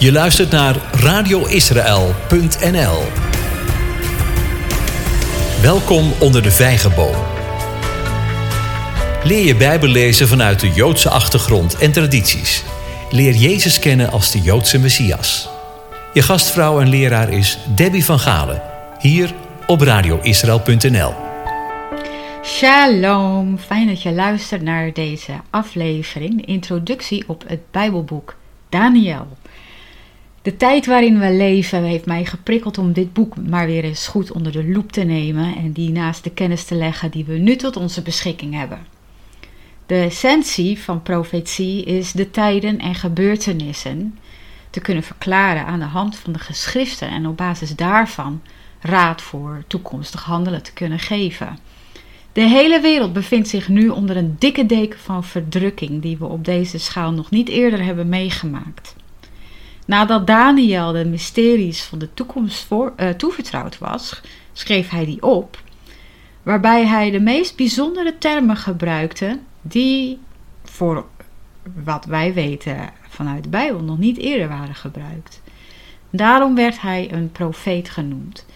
Je luistert naar radioisrael.nl. Welkom onder de vijgenboom. Leer je Bijbel lezen vanuit de Joodse achtergrond en tradities. Leer Jezus kennen als de Joodse Messias. Je gastvrouw en leraar is Debbie van Galen, hier op radioisrael.nl. Shalom, fijn dat je luistert naar deze aflevering, introductie op het Bijbelboek Daniel. De tijd waarin we leven heeft mij geprikkeld om dit boek maar weer eens goed onder de loep te nemen en die naast de kennis te leggen die we nu tot onze beschikking hebben. De essentie van profetie is de tijden en gebeurtenissen te kunnen verklaren aan de hand van de geschriften en op basis daarvan raad voor toekomstig handelen te kunnen geven. De hele wereld bevindt zich nu onder een dikke deken van verdrukking die we op deze schaal nog niet eerder hebben meegemaakt. Nadat Daniel de mysteries van de toekomst voor, uh, toevertrouwd was, schreef hij die op, waarbij hij de meest bijzondere termen gebruikte die voor wat wij weten vanuit de Bijbel nog niet eerder waren gebruikt. Daarom werd hij een profeet genoemd.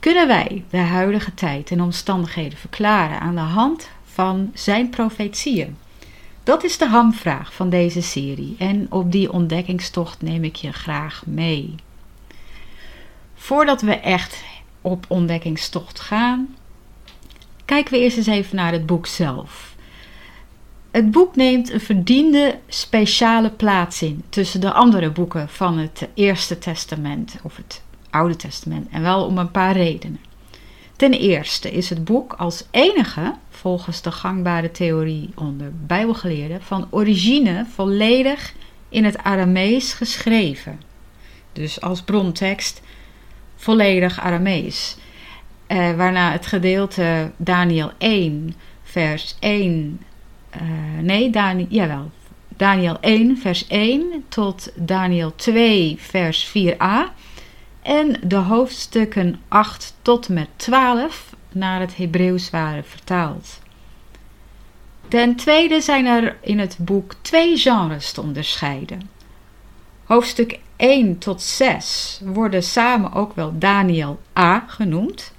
Kunnen wij de huidige tijd en omstandigheden verklaren aan de hand van zijn profetieën? Dat is de hamvraag van deze serie en op die ontdekkingstocht neem ik je graag mee. Voordat we echt op ontdekkingstocht gaan, kijken we eerst eens even naar het boek zelf. Het boek neemt een verdiende speciale plaats in tussen de andere boeken van het Eerste Testament of het Oude Testament en wel om een paar redenen. Ten eerste is het boek als enige, volgens de gangbare theorie onder Bijbelgeleerden, van origine volledig in het Aramees geschreven. Dus als brontekst volledig Aramees. Eh, waarna het gedeelte Daniel 1, vers 1, uh, eh, nee, Daniel, jawel, Daniel 1, vers 1 tot Daniel 2, vers 4a en de hoofdstukken 8 tot met 12 naar het Hebreeuws waren vertaald. Ten tweede zijn er in het boek twee genres te onderscheiden. Hoofdstuk 1 tot 6 worden samen ook wel Daniel A genoemd.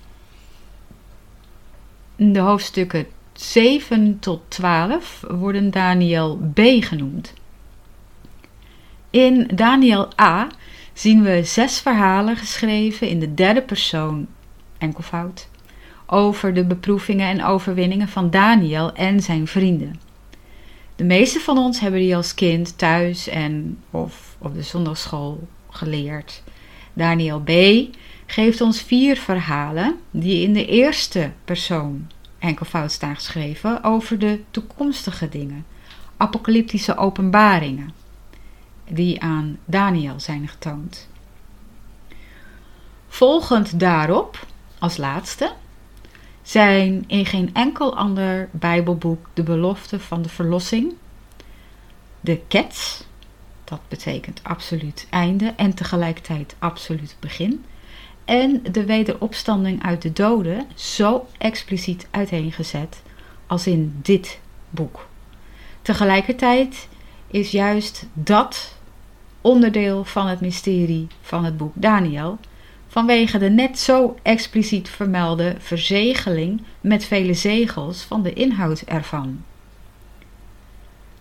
De hoofdstukken 7 tot 12 worden Daniel B genoemd. In Daniel A zien we zes verhalen geschreven in de derde persoon, enkelvoud, over de beproevingen en overwinningen van Daniel en zijn vrienden. De meeste van ons hebben die als kind thuis en of op de zondagschool geleerd. Daniel B. geeft ons vier verhalen die in de eerste persoon enkelvoud staan geschreven over de toekomstige dingen, apocalyptische openbaringen die aan Daniel zijn getoond. Volgend daarop, als laatste, zijn in geen enkel ander Bijbelboek de belofte van de verlossing, de ket, dat betekent absoluut einde en tegelijkertijd absoluut begin, en de wederopstanding uit de doden zo expliciet uiteengezet als in dit boek. Tegelijkertijd is juist dat onderdeel van het mysterie van het boek Daniel, vanwege de net zo expliciet vermelde verzegeling met vele zegels van de inhoud ervan.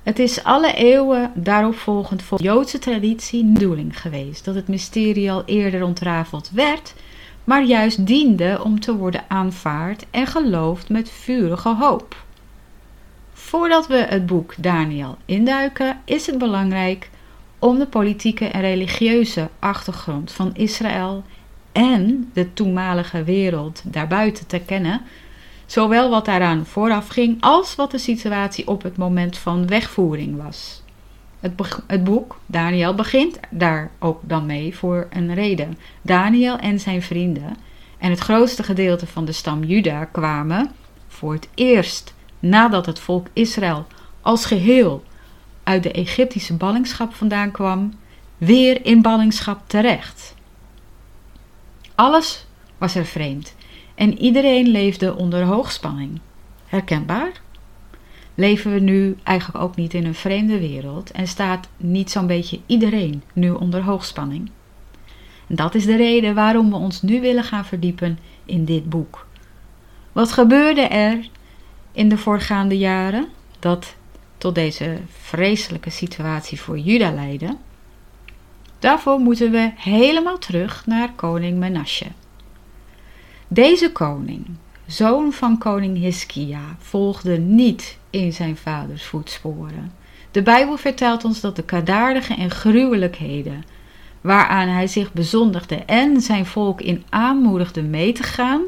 Het is alle eeuwen daarop volgend voor Joodse traditie de bedoeling geweest dat het mysterie al eerder ontrafeld werd, maar juist diende om te worden aanvaard en geloofd met vurige hoop. Voordat we het boek Daniel induiken, is het belangrijk om de politieke en religieuze achtergrond van Israël en de toenmalige wereld daarbuiten te kennen, zowel wat daaraan vooraf ging als wat de situatie op het moment van wegvoering was. Het, het, boek Daniel begint daar ook dan mee voor een reden. Daniel en zijn vrienden en het grootste gedeelte van de stam Juda kwamen voor het eerst nadat het volk Israël als geheel uit de Egyptische ballingschap vandaan kwam, weer in ballingschap terecht. Alles was er vreemd en iedereen leefde onder hoogspanning. Herkenbaar? leven we nu eigenlijk ook niet in een vreemde wereld en staat niet zo'n beetje iedereen nu onder hoogspanning. Dat is de reden waarom we ons nu willen gaan verdiepen in dit boek. Wat gebeurde er in de voorgaande jaren dat tot deze vreselijke situatie voor Juda leidde? Daarvoor moeten we helemaal terug naar koning Menashe. Deze koning, zoon van koning Hiskia, volgde niet in zijn vaders voetsporen. De Bijbel vertelt ons dat de kadaardige en gruwelijkheden waaraan hij zich bezondigde en zijn volk in aanmoedigde mee te gaan,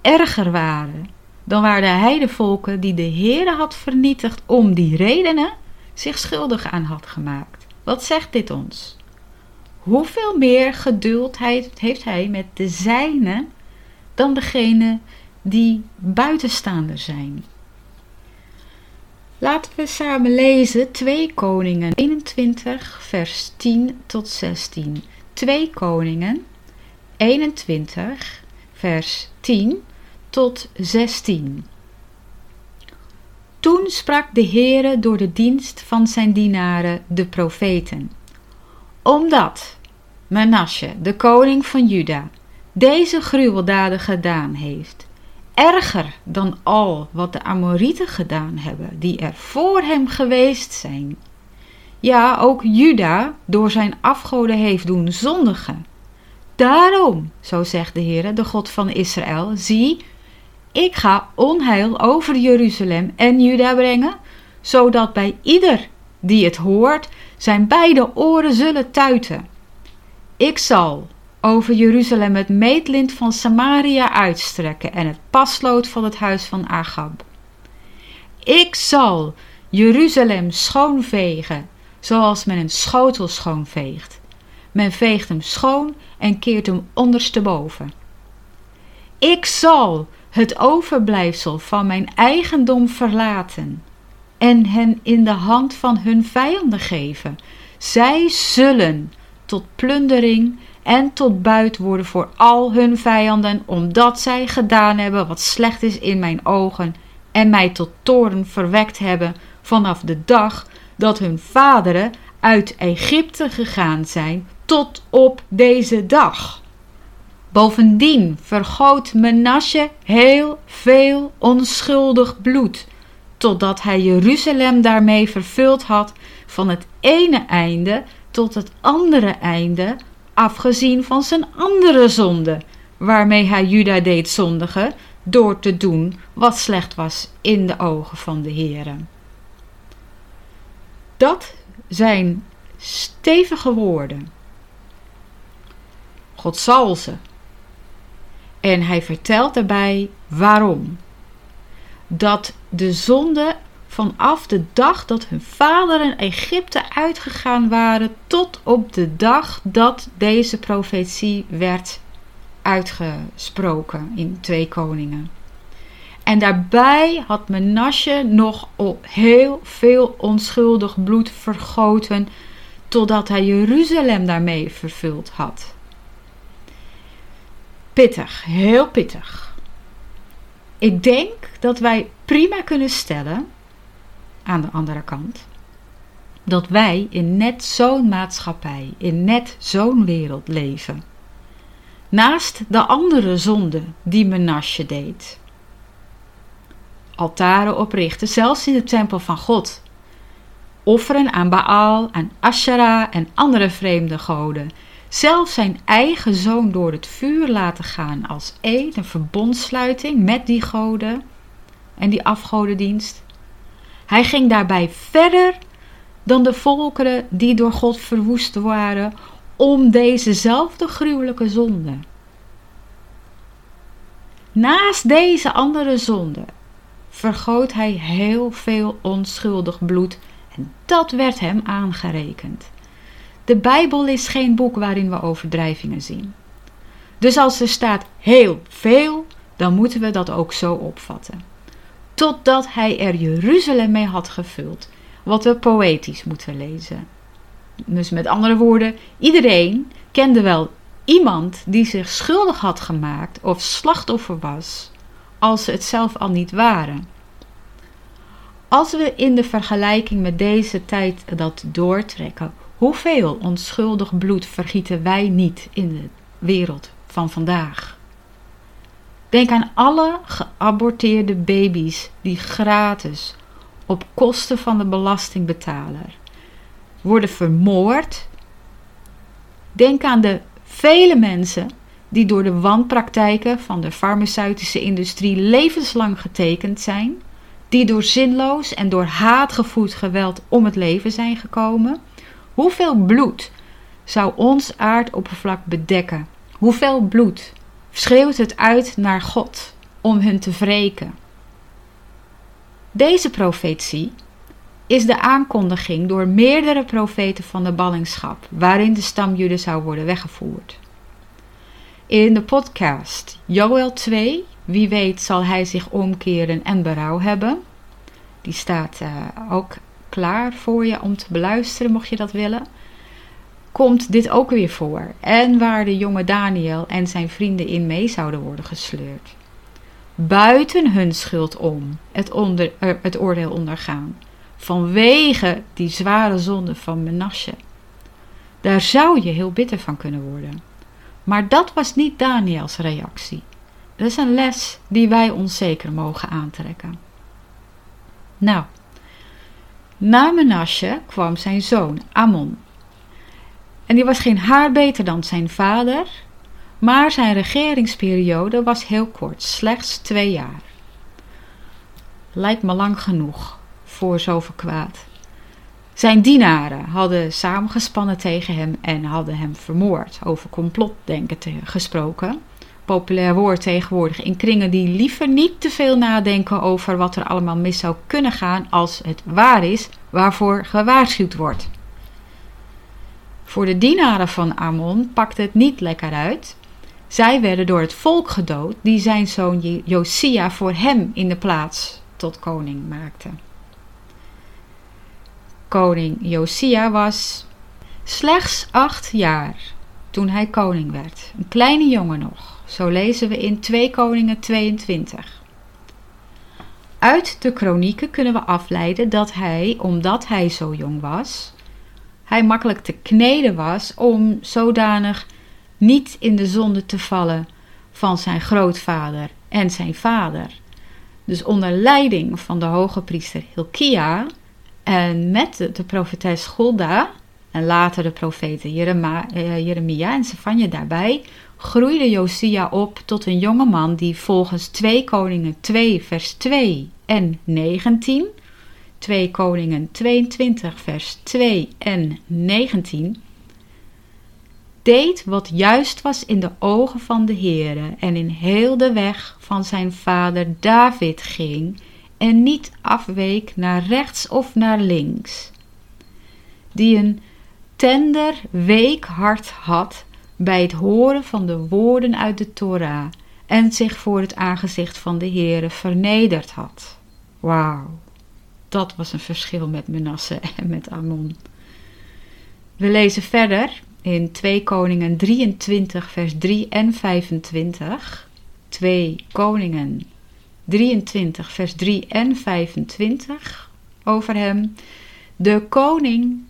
erger waren dan waar de heidevolken die de Heere had vernietigd om die redenen zich schuldig aan had gemaakt. Wat zegt dit ons? Hoeveel meer geduld heeft hij met de zijnen dan degene die buitenstaander zijn? Laten we samen lezen 2 Koningen 21, vers 10 tot 16. 2 Koningen 21, vers 10 tot 16. Toen sprak de Heere door de dienst van zijn dienaren, de profeten. Omdat Menasje, de koning van Juda, deze gruweldaden gedaan heeft, erger dan al wat de Amorieten gedaan hebben, die er voor hem geweest zijn. Ja, ook Juda door zijn afgoden heeft doen zondigen. Daarom, zo zegt de Heer, de God van Israël, zie, ik ga onheil over Jeruzalem en Juda brengen, zodat bij ieder die het hoort zijn beide oren zullen tuiten. Ik zal over Jeruzalem het meetlint van Samaria uitstrekken en het paslood van het huis van Agab. Ik zal Jeruzalem schoonvegen, zoals men een schotel schoonveegt. Men veegt hem schoon en keert hem ondersteboven. Ik zal het overblijfsel van mijn eigendom verlaten en hen in de hand van hun vijanden geven. Zij zullen tot plundering en tot buit worden voor al hun vijanden, omdat zij gedaan hebben wat slecht is in mijn ogen en mij tot toren verwekt hebben vanaf de dag dat hun vaderen uit Egypte gegaan zijn tot op deze dag. Bovendien vergoot Menasje heel veel onschuldig bloed, totdat hij Jeruzalem daarmee vervuld had van het ene einde tot het andere einde, afgezien van zijn andere zonde, waarmee hij Juda deed zondigen, door te doen wat slecht was in de ogen van de Heere. Dat zijn stevige woorden. God zal ze. En hij vertelt daarbij waarom. Dat de zonde vanaf de dag dat hun vaderen Egypte uitgegaan waren tot op de dag dat deze profetie werd uitgesproken in Twee Koningen. En daarbij had Menasje nog heel veel onschuldig bloed vergoten totdat hij Jeruzalem daarmee vervuld had. Pittig, heel pittig. Ik denk dat wij prima kunnen stellen aan de andere kant. Dat wij in net zo'n maatschappij, in net zo'n wereld leven. Naast de andere zonde die Menasje deed. Altaren oprichten, zelfs in de tempel van God. Offeren aan Baal, aan Asherah en andere vreemde goden. Zelfs zijn eigen zoon door het vuur laten gaan als eed, een verbondsluiting met die goden en die afgodendienst. Hij ging daarbij verder dan de volkeren die door God verwoest waren om dezezelfde gruwelijke zonde. Naast deze andere zonde vergoot hij heel veel onschuldig bloed en dat werd hem aangerekend. De Bijbel is geen boek waarin we overdrijvingen zien. Dus als er staat heel veel, dan moeten we dat ook zo opvatten totdat hij er Jeruzalem mee had gevuld, wat we poëtisch moeten lezen. Dus met andere woorden, iedereen kende wel iemand die zich schuldig had gemaakt of slachtoffer was, als ze het zelf al niet waren. Als we in de vergelijking met deze tijd dat doortrekken, hoeveel onschuldig bloed vergieten wij niet in de wereld van vandaag? Denk aan alle geaborteerde baby's die gratis op kosten van de belastingbetaler worden vermoord. Denk aan de vele mensen die door de wanpraktijken van de farmaceutische industrie levenslang getekend zijn, die door zinloos en door haat gevoed geweld om het leven zijn gekomen. Hoeveel bloed zou ons aardoppervlak bedekken? Hoeveel bloed schreeuwt het uit naar God om hun te wreken? Deze profetie is de aankondiging door meerdere profeten van de ballingschap, waarin de stam zou worden weggevoerd. In de podcast Joel 2, wie weet zal hij zich omkeren en berouw hebben. Die staat uh, ook klaar voor je om te beluisteren, mocht je dat willen. Komt dit ook weer voor? En waar de jonge Daniel en zijn vrienden in mee zouden worden gesleurd. Buiten hun schuld om het, onder, uh, het oordeel ondergaan vanwege die zware zonde van Menasje. Daar zou je heel bitter van kunnen worden. Maar dat was niet Daniels reactie. Dat is een les die wij ons zeker mogen aantrekken. Nou, na Menasje kwam zijn zoon Amon. En die was geen haar beter dan zijn vader, maar zijn regeringsperiode was heel kort, slechts twee jaar. Lijkt me lang genoeg voor zoveel kwaad. Zijn dienaren hadden samengespannen tegen hem en hadden hem vermoord. Over complotdenken gesproken. Populair woord tegenwoordig in kringen die liever niet te veel nadenken over wat er allemaal mis zou kunnen gaan als het waar is waarvoor gewaarschuwd wordt. Voor de dienaren van Amon pakte het niet lekker uit. Zij werden door het volk gedood die zijn zoon Josia voor hem in de plaats tot koning maakte koning Josia was slechts acht jaar toen hij koning werd. Een kleine jongen nog. Zo lezen we in 2 Koningen 22. Uit de kronieken kunnen we afleiden dat hij, omdat hij zo jong was, hij makkelijk te kneden was om zodanig niet in de zonde te vallen van zijn grootvader en zijn vader. Dus onder leiding van de hoge priester Hilkia en met de, profetes Golda en later de profeten eh, Jeremia en Sefanje daarbij, groeide Josia op tot een jonge man die volgens 2 Koningen 2 vers 2 en 19, 2 Koningen 22 vers 2 en 19, deed wat juist was in de ogen van de Heere en in heel de weg van zijn vader David ging en niet afweek naar rechts of naar links. Die een tender, week hart had bij het horen van de woorden uit de Torah en zich voor het aangezicht van de Heere vernederd had. Wauw, dat was een verschil met Menasse en met Amon. We lezen verder in 2 Koningen 23 vers 3 en 25. 2 Koningen 23, vers 3 en 25 over hem. De koning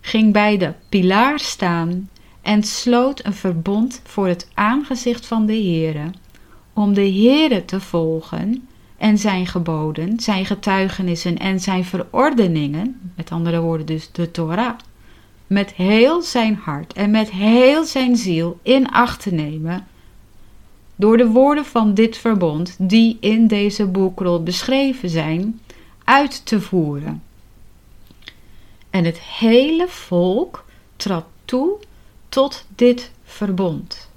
ging bij de pilaar staan en sloot een verbond voor het aangezicht van de Heere, om de Heere te volgen en zijn geboden, zijn getuigenissen en zijn verordeningen, met andere woorden dus de Torah, met heel zijn hart en met heel zijn ziel in acht te nemen door de woorden van dit verbond, die in deze boekrol beschreven zijn, uit te voeren. En het hele volk trad toe tot dit verbond.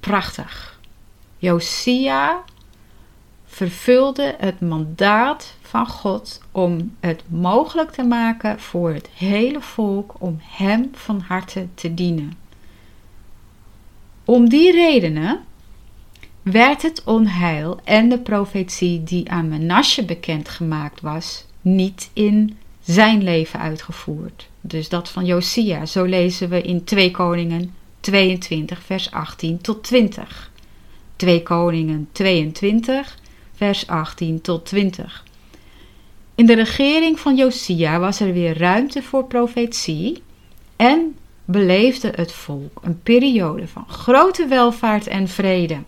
Prachtig. Josia vervulde het mandaat van God om het mogelijk te maken voor het hele volk om Hem van harte te dienen. Om die redenen werd het onheil en de profetie die aan Menasje bekendgemaakt was, niet in zijn leven uitgevoerd. Dus dat van Josia, zo lezen we in 2 Koningen 22, vers 18 tot 20. 2 Koningen 22, vers 18 tot 20. In de regering van Josia was er weer ruimte voor profetie en beleefde het volk een periode van grote welvaart en vrede.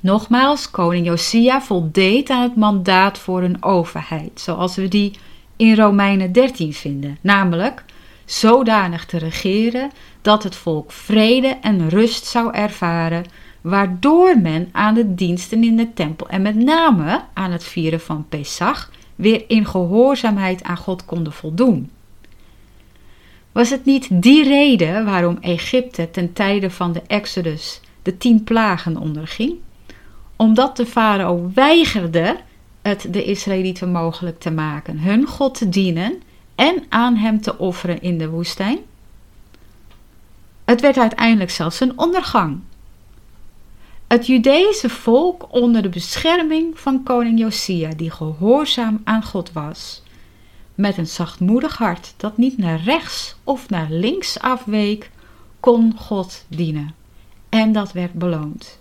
Nogmaals, koning Josia voldeed aan het mandaat voor een overheid, zoals we die in Romeinen 13 vinden, namelijk zodanig te regeren dat het volk vrede en rust zou ervaren, waardoor men aan de diensten in de tempel en met name aan het vieren van Pesach weer in gehoorzaamheid aan God konden voldoen. Was het niet die reden waarom Egypte ten tijde van de Exodus de tien plagen onderging? Omdat de farao weigerde het de Israëlieten mogelijk te maken hun God te dienen en aan hem te offeren in de woestijn? Het werd uiteindelijk zelfs een ondergang. Het Judeese volk onder de bescherming van koning Josia, die gehoorzaam aan God was, met een zachtmoedig hart dat niet naar rechts of naar links afweek, kon God dienen. En dat werd beloond.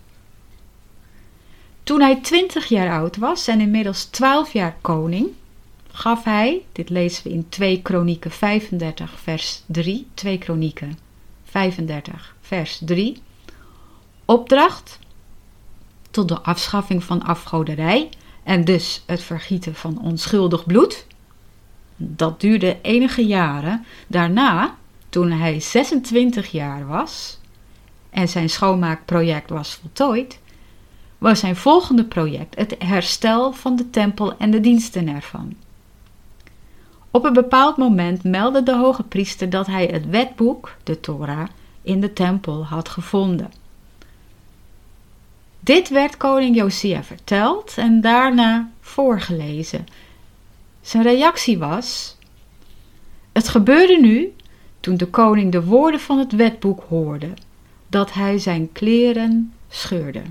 Toen hij twintig jaar oud was en inmiddels twaalf jaar koning, gaf hij, dit lezen we in 2 Kronieken 35 vers 3, 2 Kronieken 35 vers 3, opdracht tot de afschaffing van afgoderij en dus het vergieten van onschuldig bloed. Dat duurde enige jaren. Daarna, toen hij 26 jaar was en zijn schoonmaakproject was voltooid, was zijn volgende project het herstel van de tempel en de diensten ervan. Op een bepaald moment meldde de hoge priester dat hij het wetboek, de Torah, in de tempel had gevonden. Dit werd koning Josia verteld en daarna voorgelezen. Zijn reactie was: Het gebeurde nu, toen de koning de woorden van het wetboek hoorde, dat hij zijn kleren scheurde.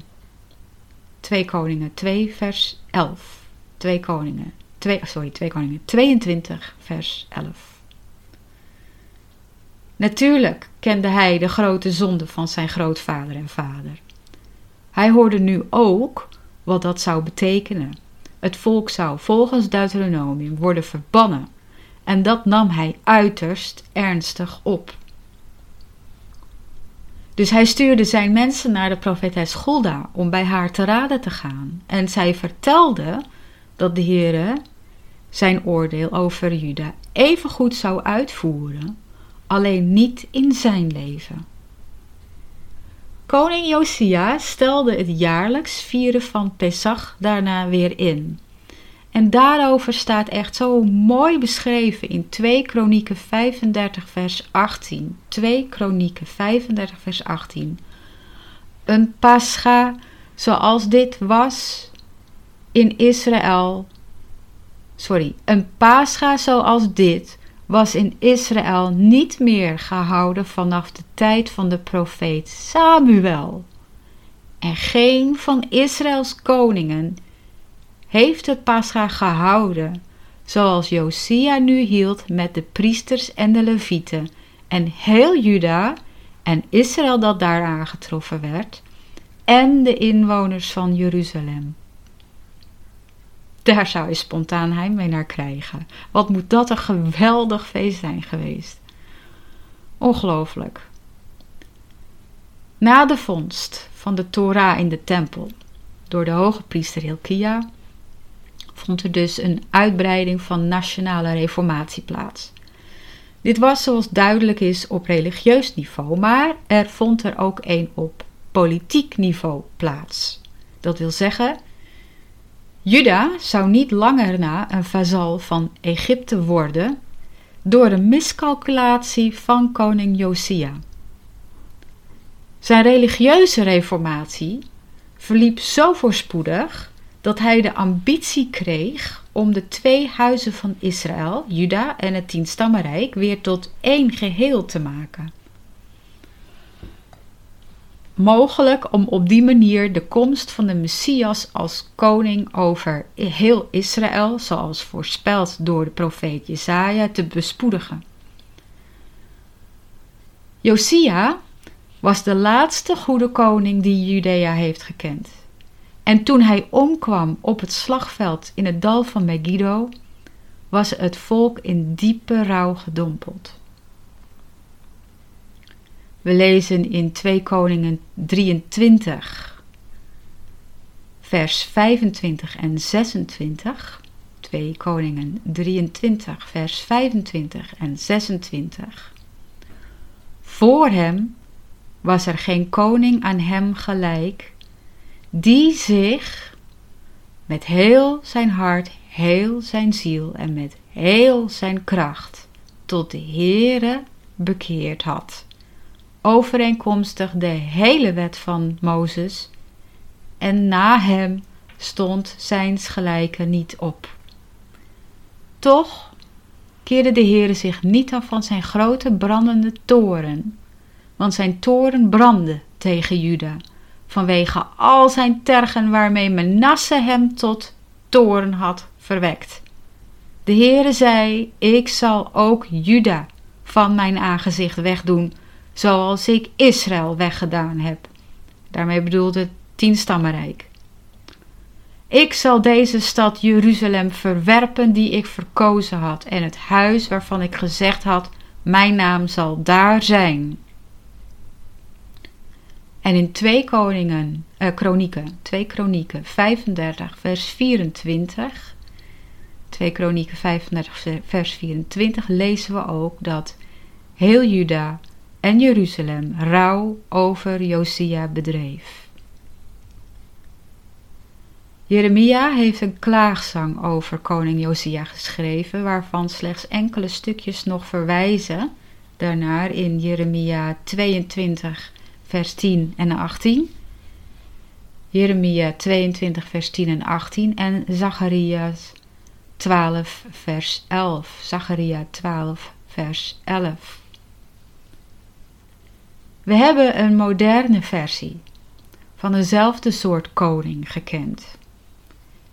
2 Koningen 2, vers 11. 2 Koningen 2, sorry, 2 Koningen 22, vers 11. Natuurlijk kende hij de grote zonde van zijn grootvader en vader. Hij hoorde nu ook wat dat zou betekenen. Het volk zou volgens Deuteronomium worden verbannen en dat nam hij uiterst ernstig op. Dus hij stuurde zijn mensen naar de profetes Golda om bij haar te raden te gaan. En zij vertelde dat de Heere zijn oordeel over Juda evengoed zou uitvoeren, alleen niet in zijn leven. Koning Josia stelde het jaarlijks vieren van Pesach daarna weer in. En daarover staat echt zo mooi beschreven in 2 Kronieken 35 vers 18. 2 Kronieken 35 vers 18. Een pascha zoals dit was in Israël. Sorry, een pascha zoals dit was in Israël niet meer gehouden vanaf de tijd van de profeet Samuel. En geen van Israëls koningen heeft het Pascha gehouden, zoals Josia nu hield met de priesters en de levieten, en heel Juda en Israël dat daar aangetroffen werd, en de inwoners van Jeruzalem. Daar zou je spontaan mee naar krijgen. Wat moet dat een geweldig feest zijn geweest. Ongelooflijk. Na de vondst van de Torah in de tempel door de hoge priester Hilkia vond er dus een uitbreiding van nationale reformatie plaats. Dit was zoals duidelijk is op religieus niveau, maar er vond er ook een op politiek niveau plaats. Dat wil zeggen, Juda zou niet langer na een vazal van Egypte worden door een miscalculatie van koning Josia. Zijn religieuze reformatie verliep zo voorspoedig dat hij de ambitie kreeg om de twee huizen van Israël, Juda en het tienstammenrijk, weer tot één geheel te maken. Mogelijk om op die manier de komst van de Messias als koning over heel Israël, zoals voorspeld door de profeet Jesaja, te bespoedigen. Josia was de laatste goede koning die Judea heeft gekend. En toen hij omkwam op het slagveld in het dal van Megiddo, was het volk in diepe rouw gedompeld. We lezen in 2 Koningen 23, vers 25 en 26. 2 Koningen 23, vers 25 en 26. Voor hem was er geen koning aan hem gelijk, die zich met heel zijn hart, heel zijn ziel en met heel zijn kracht tot de Heere bekeerd had, overeenkomstig de hele wet van Mozes, en na hem stond zijns gelijke niet op. Toch keerde de Heere zich niet af van zijn grote brandende toren, want zijn toren brandde tegen Juda, vanwege al zijn tergen waarmee Menasse hem tot toren had verwekt. De Heere zei, ik zal ook Juda van mijn aangezicht wegdoen, zoals ik Israël weggedaan heb. Daarmee bedoelde het tienstammenrijk. Ik zal deze stad Jeruzalem verwerpen die ik verkozen had en het huis waarvan ik gezegd had, mijn naam zal daar zijn. En in 2 Koningen, eh, Kronieken, 2 Kronieken 35 vers 24, 2 Kronieken 35 vers 24 lezen we ook dat heel Juda en Jeruzalem rouw over Josia bedreef. Jeremia heeft een klaagzang over koning Josia geschreven, waarvan slechts enkele stukjes nog verwijzen daarnaar in Jeremia 22, vers 10 en 18. Jeremia 22, vers 10 en 18 en Zacharias 12, vers 11. Zacharia 12, vers 11. We hebben een moderne versie van dezelfde soort koning gekend.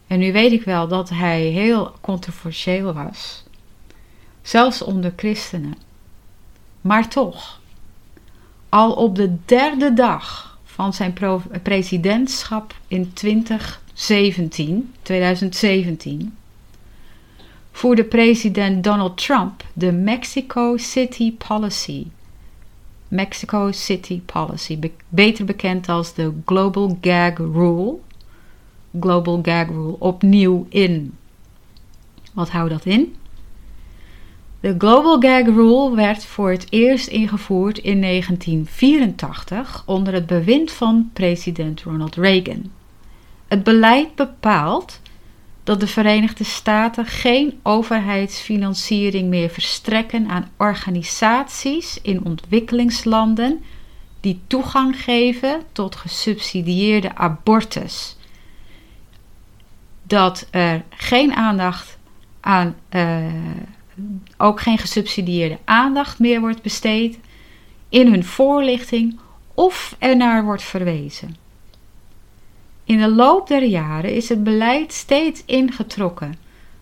En nu weet ik wel dat hij heel controversieel was, zelfs onder christenen. Maar toch, al op de derde dag van zijn presidentschap in 2017, 2017 voerde president Donald Trump de Mexico City Policy. Mexico City Policy, beter bekend als de Global Gag Rule Global Gag Rule opnieuw in. Wat houdt dat in? De Global Gag Rule werd voor het eerst ingevoerd in 1984 onder het bewind van president Ronald Reagan. Het beleid bepaalt dat de Verenigde Staten geen overheidsfinanciering meer verstrekken aan organisaties in ontwikkelingslanden die toegang geven tot gesubsidieerde abortus dat er geen aandacht aan, uh, ook geen gesubsidieerde aandacht meer wordt besteed in hun voorlichting of ernaar wordt verwezen. In de loop der jaren is het beleid steeds ingetrokken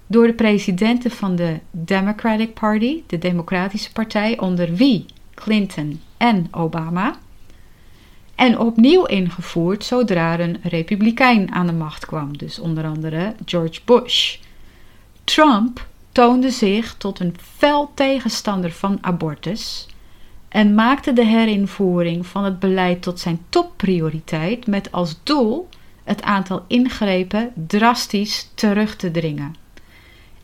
door de presidenten van de Democratic Party, de Democratische Partij, onder wie Clinton en Obama en opnieuw ingevoerd zodra een republikein aan de macht kwam, dus onder andere George Bush. Trump toonde zich tot een fel tegenstander van abortus en maakte de herinvoering van het beleid tot zijn topprioriteit met als doel het aantal ingrepen drastisch terug te dringen.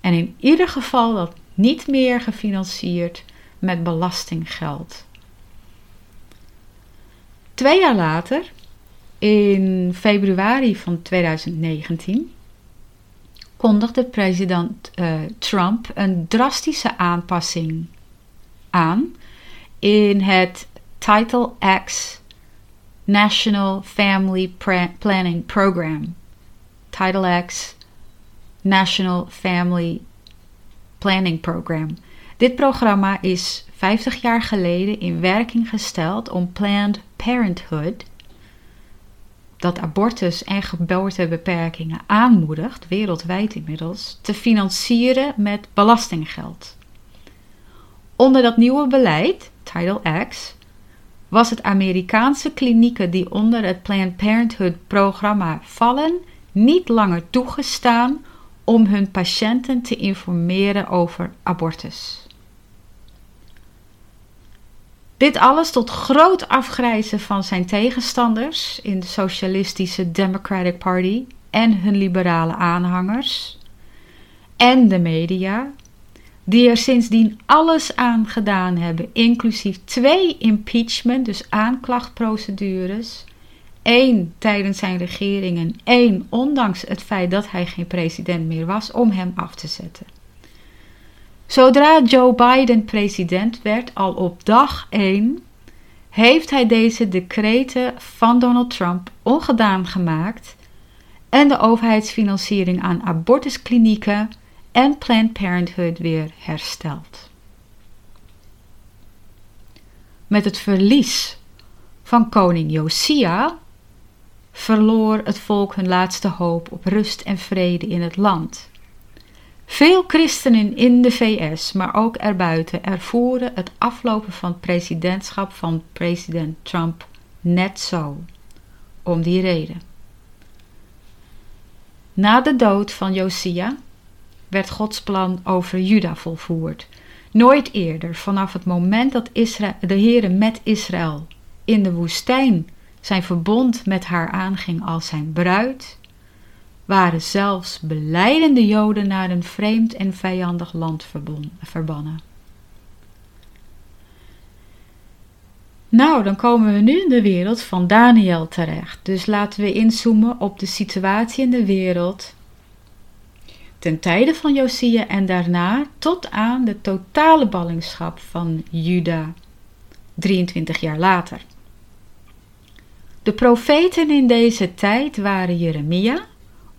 En in ieder geval dat niet meer gefinancierd met belastinggeld. Twee jaar later, in februari van 2019, kondigde president uh, Trump een drastische aanpassing aan in het Title X National Family Planning Program. Title X National Family Planning Program. Dit programma is 50 jaar geleden in werking gesteld om Planned Parenthood, dat abortus en geboortebeperkingen aanmoedigt, wereldwijd inmiddels, te financieren met belastinggeld. Onder dat nieuwe beleid, Title X, was het Amerikaanse klinieken die onder het Planned Parenthood-programma vallen niet langer toegestaan om hun patiënten te informeren over abortus. Dit alles tot groot afgrijzen van zijn tegenstanders in de socialistische Democratic Party en hun liberale aanhangers en de media, die er sindsdien alles aan gedaan hebben, inclusief twee impeachment, dus aanklachtprocedures, één tijdens zijn regering en één ondanks het feit dat hij geen president meer was, om hem af te zetten. Zodra Joe Biden president werd, al op dag 1, heeft hij deze decreten van Donald Trump ongedaan gemaakt en de overheidsfinanciering aan abortusklinieken en Planned Parenthood weer hersteld. Met het verlies van koning Josia verloor het volk hun laatste hoop op rust en vrede in het land. Veel christenen in de VS, maar ook erbuiten, ervoeren het aflopen van het presidentschap van president Trump net zo. Om die reden. Na de dood van Josia werd Gods plan over Juda volvoerd. Nooit eerder, vanaf het moment dat Israël, de Heere met Israël in de woestijn zijn verbond met haar aanging als zijn bruid, waren zelfs beleidende Joden naar een vreemd en vijandig land verbannen. Nou, dan komen we nu in de wereld van Daniel terecht. Dus laten we inzoomen op de situatie in de wereld ten tijde van Josia en daarna tot aan de totale ballingschap van Juda, 23 jaar later. De profeten in deze tijd waren Jeremia,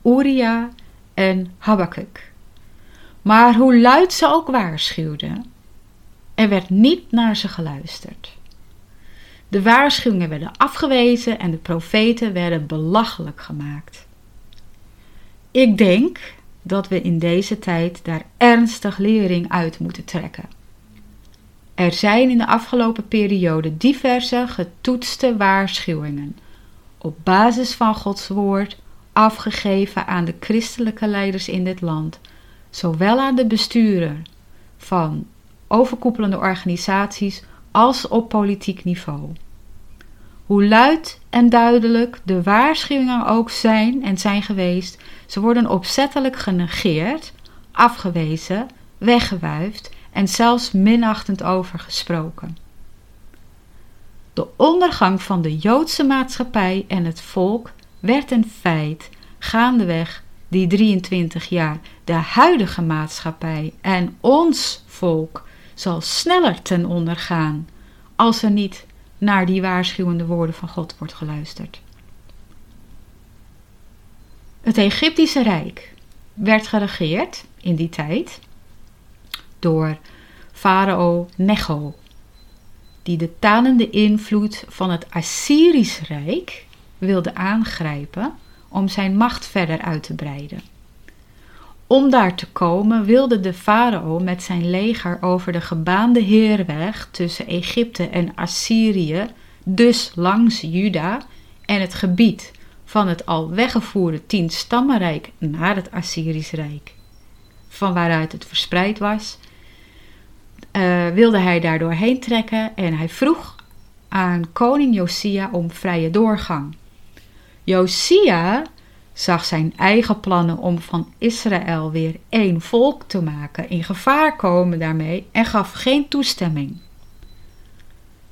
Uria en Habakkuk. Maar hoe luid ze ook waarschuwden, er werd niet naar ze geluisterd. De waarschuwingen werden afgewezen en de profeten werden belachelijk gemaakt. Ik denk dat we in deze tijd daar ernstig lering uit moeten trekken. Er zijn in de afgelopen periode diverse getoetste waarschuwingen op basis van Gods woord afgegeven aan de christelijke leiders in dit land, zowel aan de besturen van overkoepelende organisaties als op politiek niveau. Hoe luid en duidelijk de waarschuwingen ook zijn en zijn geweest, ze worden opzettelijk genegeerd, afgewezen, weggewuifd en zelfs minachtend over gesproken. De ondergang van de Joodse maatschappij en het volk werd een feit gaandeweg die 23 jaar. De huidige maatschappij en ons volk zal sneller ten onder gaan als er niet naar die waarschuwende woorden van God wordt geluisterd. Het Egyptische Rijk werd geregeerd in die tijd door farao Necho, die de talende invloed van het Assyrisch Rijk wilde aangrijpen om zijn macht verder uit te breiden. Om daar te komen wilde de farao met zijn leger over de gebaande heerweg tussen Egypte en Assyrië, dus langs Juda en het gebied van het al weggevoerde tien-stammenrijk naar het Assyrisch Rijk, van waaruit het verspreid was, uh, wilde hij daar doorheen trekken en hij vroeg aan koning Josia om vrije doorgang. Josia zag zijn eigen plannen om van Israël weer één volk te maken in gevaar komen daarmee en gaf geen toestemming.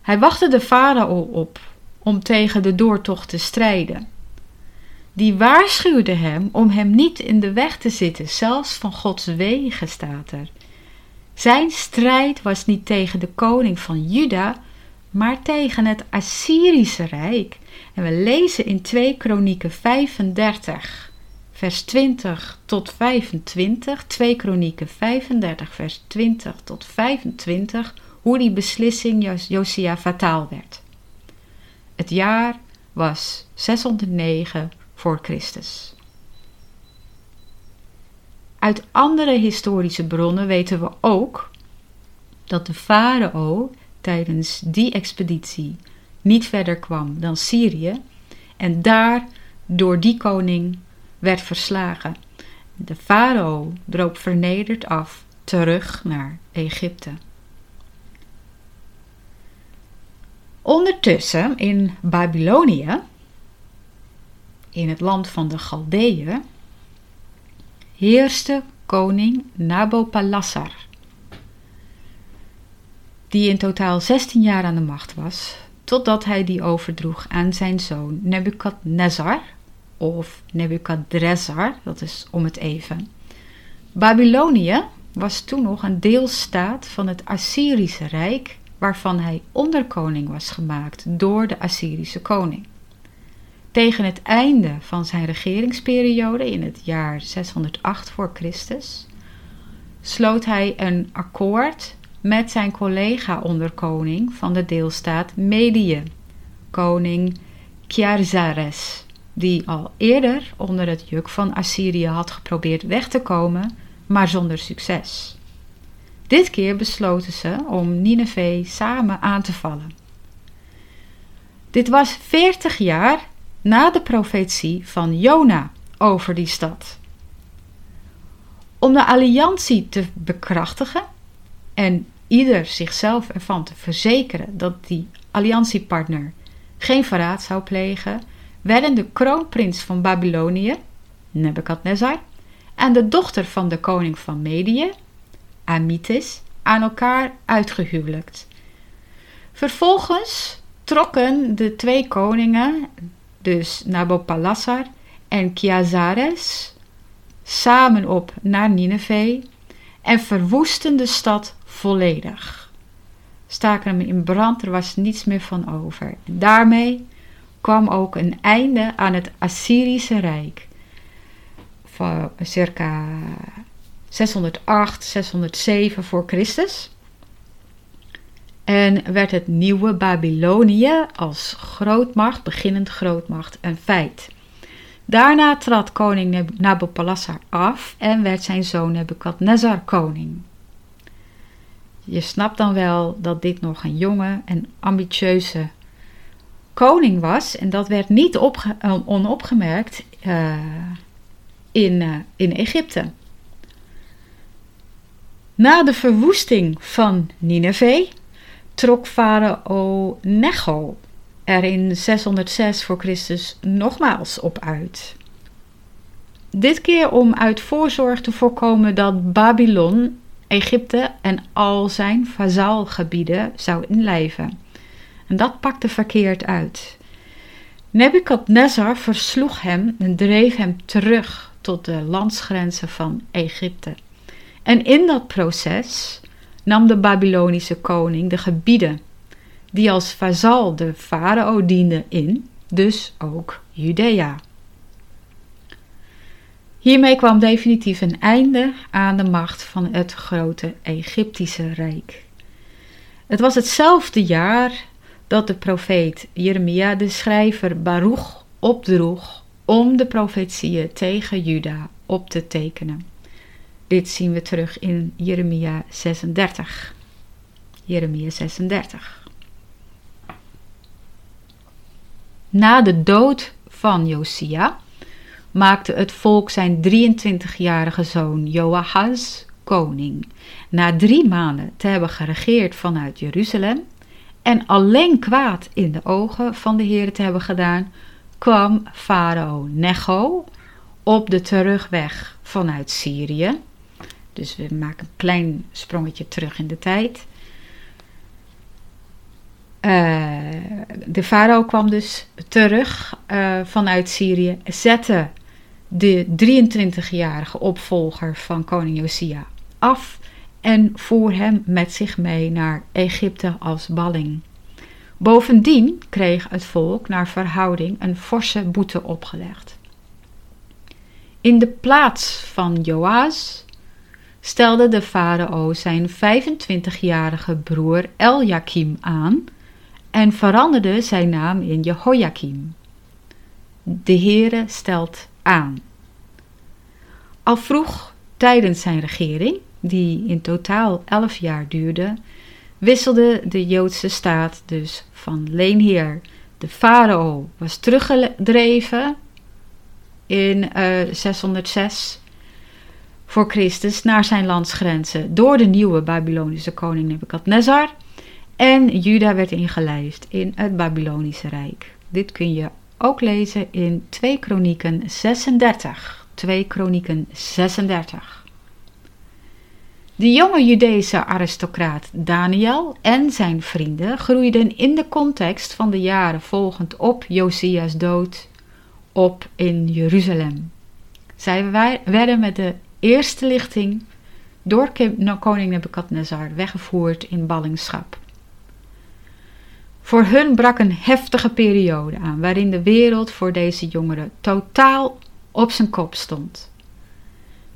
Hij wachtte de farao op om tegen de doortocht te strijden. Die waarschuwde hem om hem niet in de weg te zitten, zelfs van Gods wegen staat er. Zijn strijd was niet tegen de koning van Juda, maar tegen het Assyrische Rijk. En we lezen in 2 Kronieken 35, vers 20 tot 25, 2 Kronieken 35, vers 20 tot 25, hoe die beslissing Josia fataal werd. Het jaar was 609 voor Christus. Uit andere historische bronnen weten we ook dat de farao tijdens die expeditie niet verder kwam dan Syrië en daar door die koning werd verslagen. De farao droop vernederd af terug naar Egypte. Ondertussen in Babylonië, in het land van de Galdeeën, heerste koning Nabopolassar, die in totaal 16 jaar aan de macht was, totdat hij die overdroeg aan zijn zoon Nebukadnezar, of Nebukadrezar, dat is om het even. Babylonië was toen nog een deelstaat van het Assyrische Rijk, waarvan hij onderkoning was gemaakt door de Assyrische koning. Tegen het einde van zijn regeringsperiode in het jaar 608 voor Christus sloot hij een akkoord met zijn collega-onderkoning van de deelstaat Medië, koning Kjarzares, die al eerder onder het juk van Assyrië had geprobeerd weg te komen, maar zonder succes. Dit keer besloten ze om Nineveh samen aan te vallen. Dit was veertig jaar na de profetie van Jona over die stad. Om de alliantie te bekrachtigen en ieder zichzelf ervan te verzekeren dat die alliantiepartner geen verraad zou plegen, werden de kroonprins van Babylonië, Nebukadnezar, en de dochter van de koning van Medië, Amitis, aan elkaar uitgehuwelijkt. Vervolgens trokken de twee koningen, dus Nabopolassar en Kiazares, samen op naar Nineveh en verwoesten de stad volledig. Staken hem in brand, er was niets meer van over. Daarmee kwam ook een einde aan het Assyrische Rijk. Van circa 608, 607 voor Christus. En werd het nieuwe Babylonië als grootmacht, beginnend grootmacht, een feit. Daarna trad koning Nabopolassar af en werd zijn zoon Nebukadnezar koning. Je snapt dan wel dat dit nog een jonge en ambitieuze koning was. En dat werd niet onopgemerkt uh, in, uh, in Egypte. Na de verwoesting van Nineveh trok farao Necho er in 606 voor Christus nogmaals op uit. Dit keer om uit voorzorg te voorkomen dat Babylon Egypte en al zijn vazaalgebieden zou inlijven. En dat pakte verkeerd uit. Nebukadnezar versloeg hem en dreef hem terug tot de landsgrenzen van Egypte. En in dat proces nam de Babylonische koning de gebieden die als vazal de farao dienden in, dus ook Judea. Hiermee kwam definitief een einde aan de macht van het grote Egyptische Rijk. Het was hetzelfde jaar dat de profeet Jeremia de schrijver Baruch opdroeg om de profetieën tegen Juda op te tekenen. Dit zien we terug in Jeremia 36. Jeremia 36. Na de dood van Josia maakte het volk zijn 23-jarige zoon Joahaz koning. Na drie maanden te hebben geregeerd vanuit Jeruzalem en alleen kwaad in de ogen van de Heer te hebben gedaan, kwam farao Necho op de terugweg vanuit Syrië. Dus we maken een klein sprongetje terug in de tijd. Uh, de farao kwam dus terug uh, vanuit Syrië, zette de 23-jarige opvolger van koning Josia af en voer hem met zich mee naar Egypte als balling. Bovendien kreeg het volk naar verhouding een forse boete opgelegd. In de plaats van Joas stelde de farao zijn 25-jarige broer Eljakim aan en veranderde zijn naam in Jehoiakim. De Heere stelt Al vroeg tijdens zijn regering, die in totaal elf jaar duurde, wisselde de Joodse staat dus van leenheer. De farao was teruggedreven in 606 eh, voor Christus naar zijn landsgrenzen door de nieuwe Babylonische koning Nebukadnezar. En Juda werd ingelijfd in het Babylonische Rijk. Dit kun je ook lezen in 2 Kronieken 36. 2 Kronieken 36. De jonge Judese aristocraat Daniel en zijn vrienden groeiden in de context van de jaren volgend op Josia's dood op in Jeruzalem. Zij werden met de eerste lichting door koning Nebukadnezar weggevoerd in ballingschap. Voor hun brak een heftige periode aan waarin de wereld voor deze jongeren totaal op zijn kop stond.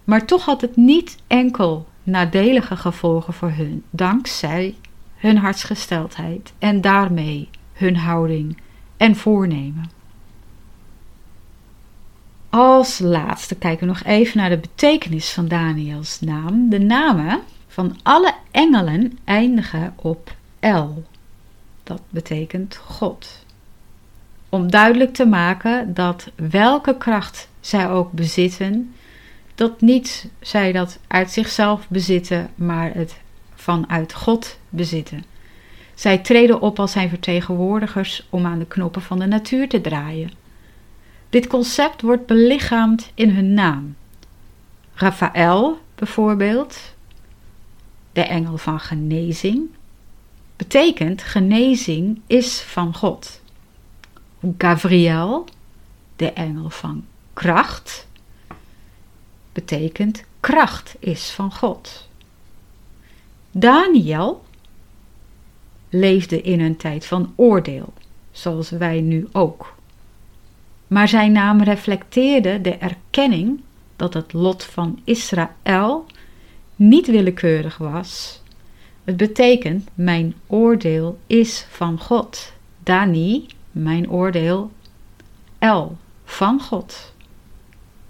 Maar toch had het niet enkel nadelige gevolgen voor hun, dankzij hun hartsgesteldheid en daarmee hun houding en voornemen. Als laatste kijken we nog even naar de betekenis van Daniels naam. De namen van alle engelen eindigen op El. Dat betekent God. Om duidelijk te maken dat welke kracht zij ook bezitten, dat niet zij dat uit zichzelf bezitten, maar het vanuit God bezitten. Zij treden op als zijn vertegenwoordigers om aan de knoppen van de natuur te draaien. Dit concept wordt belichaamd in hun naam. Raphaël bijvoorbeeld, de engel van genezing, betekent genezing is van God. Gabriel, de engel van kracht, betekent kracht is van God. Daniel leefde in een tijd van oordeel, zoals wij nu ook. Maar zijn naam reflecteerde de erkenning dat het lot van Israël niet willekeurig was. Het betekent: mijn oordeel is van God. Dani, mijn oordeel, El, van God.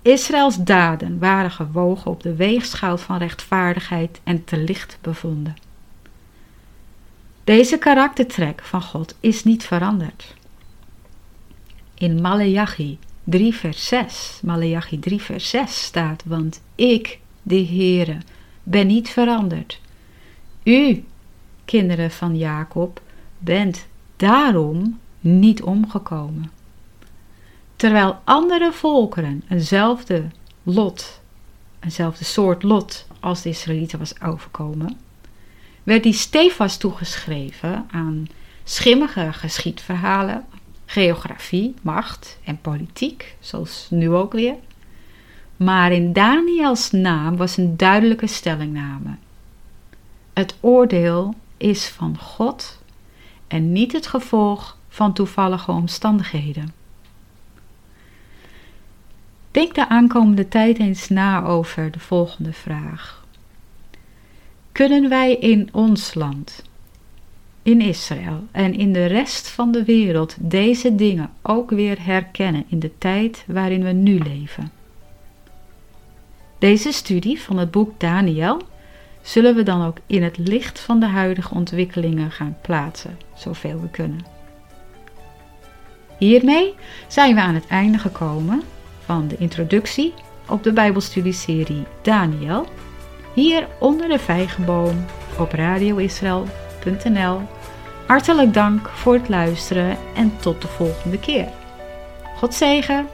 Israëls daden waren gewogen op de weegschaal van rechtvaardigheid en te licht bevonden. Deze karaktertrek van God is niet veranderd. In Maleachi 3 vers 6, Maleachi 3 vers 6 staat, want ik, de Heere, ben niet veranderd. U, kinderen van Jacob, bent daarom niet omgekomen terwijl andere volkeren eenzelfde lot, eenzelfde soort lot als de Israëlieten was overkomen, werd die stevast toegeschreven aan schimmige geschiedverhalen, geografie, macht en politiek, zoals nu ook weer. Maar in Daniels naam was een duidelijke stellingname. Het oordeel is van God en niet het gevolg van toevallige omstandigheden. Denk de aankomende tijd eens na over de volgende vraag. Kunnen wij in ons land, in Israël en in de rest van de wereld deze dingen ook weer herkennen in de tijd waarin we nu leven? Deze studie van het boek Daniel zullen we dan ook in het licht van de huidige ontwikkelingen gaan plaatsen, zoveel we kunnen. Hiermee zijn we aan het einde gekomen van de introductie op de Bijbelstudieserie Daniel, hier onder de vijgenboom op radioisrael.nl. Hartelijk dank voor het luisteren en tot de volgende keer. God zegen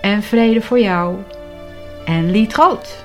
en vrede voor jou en lied groot.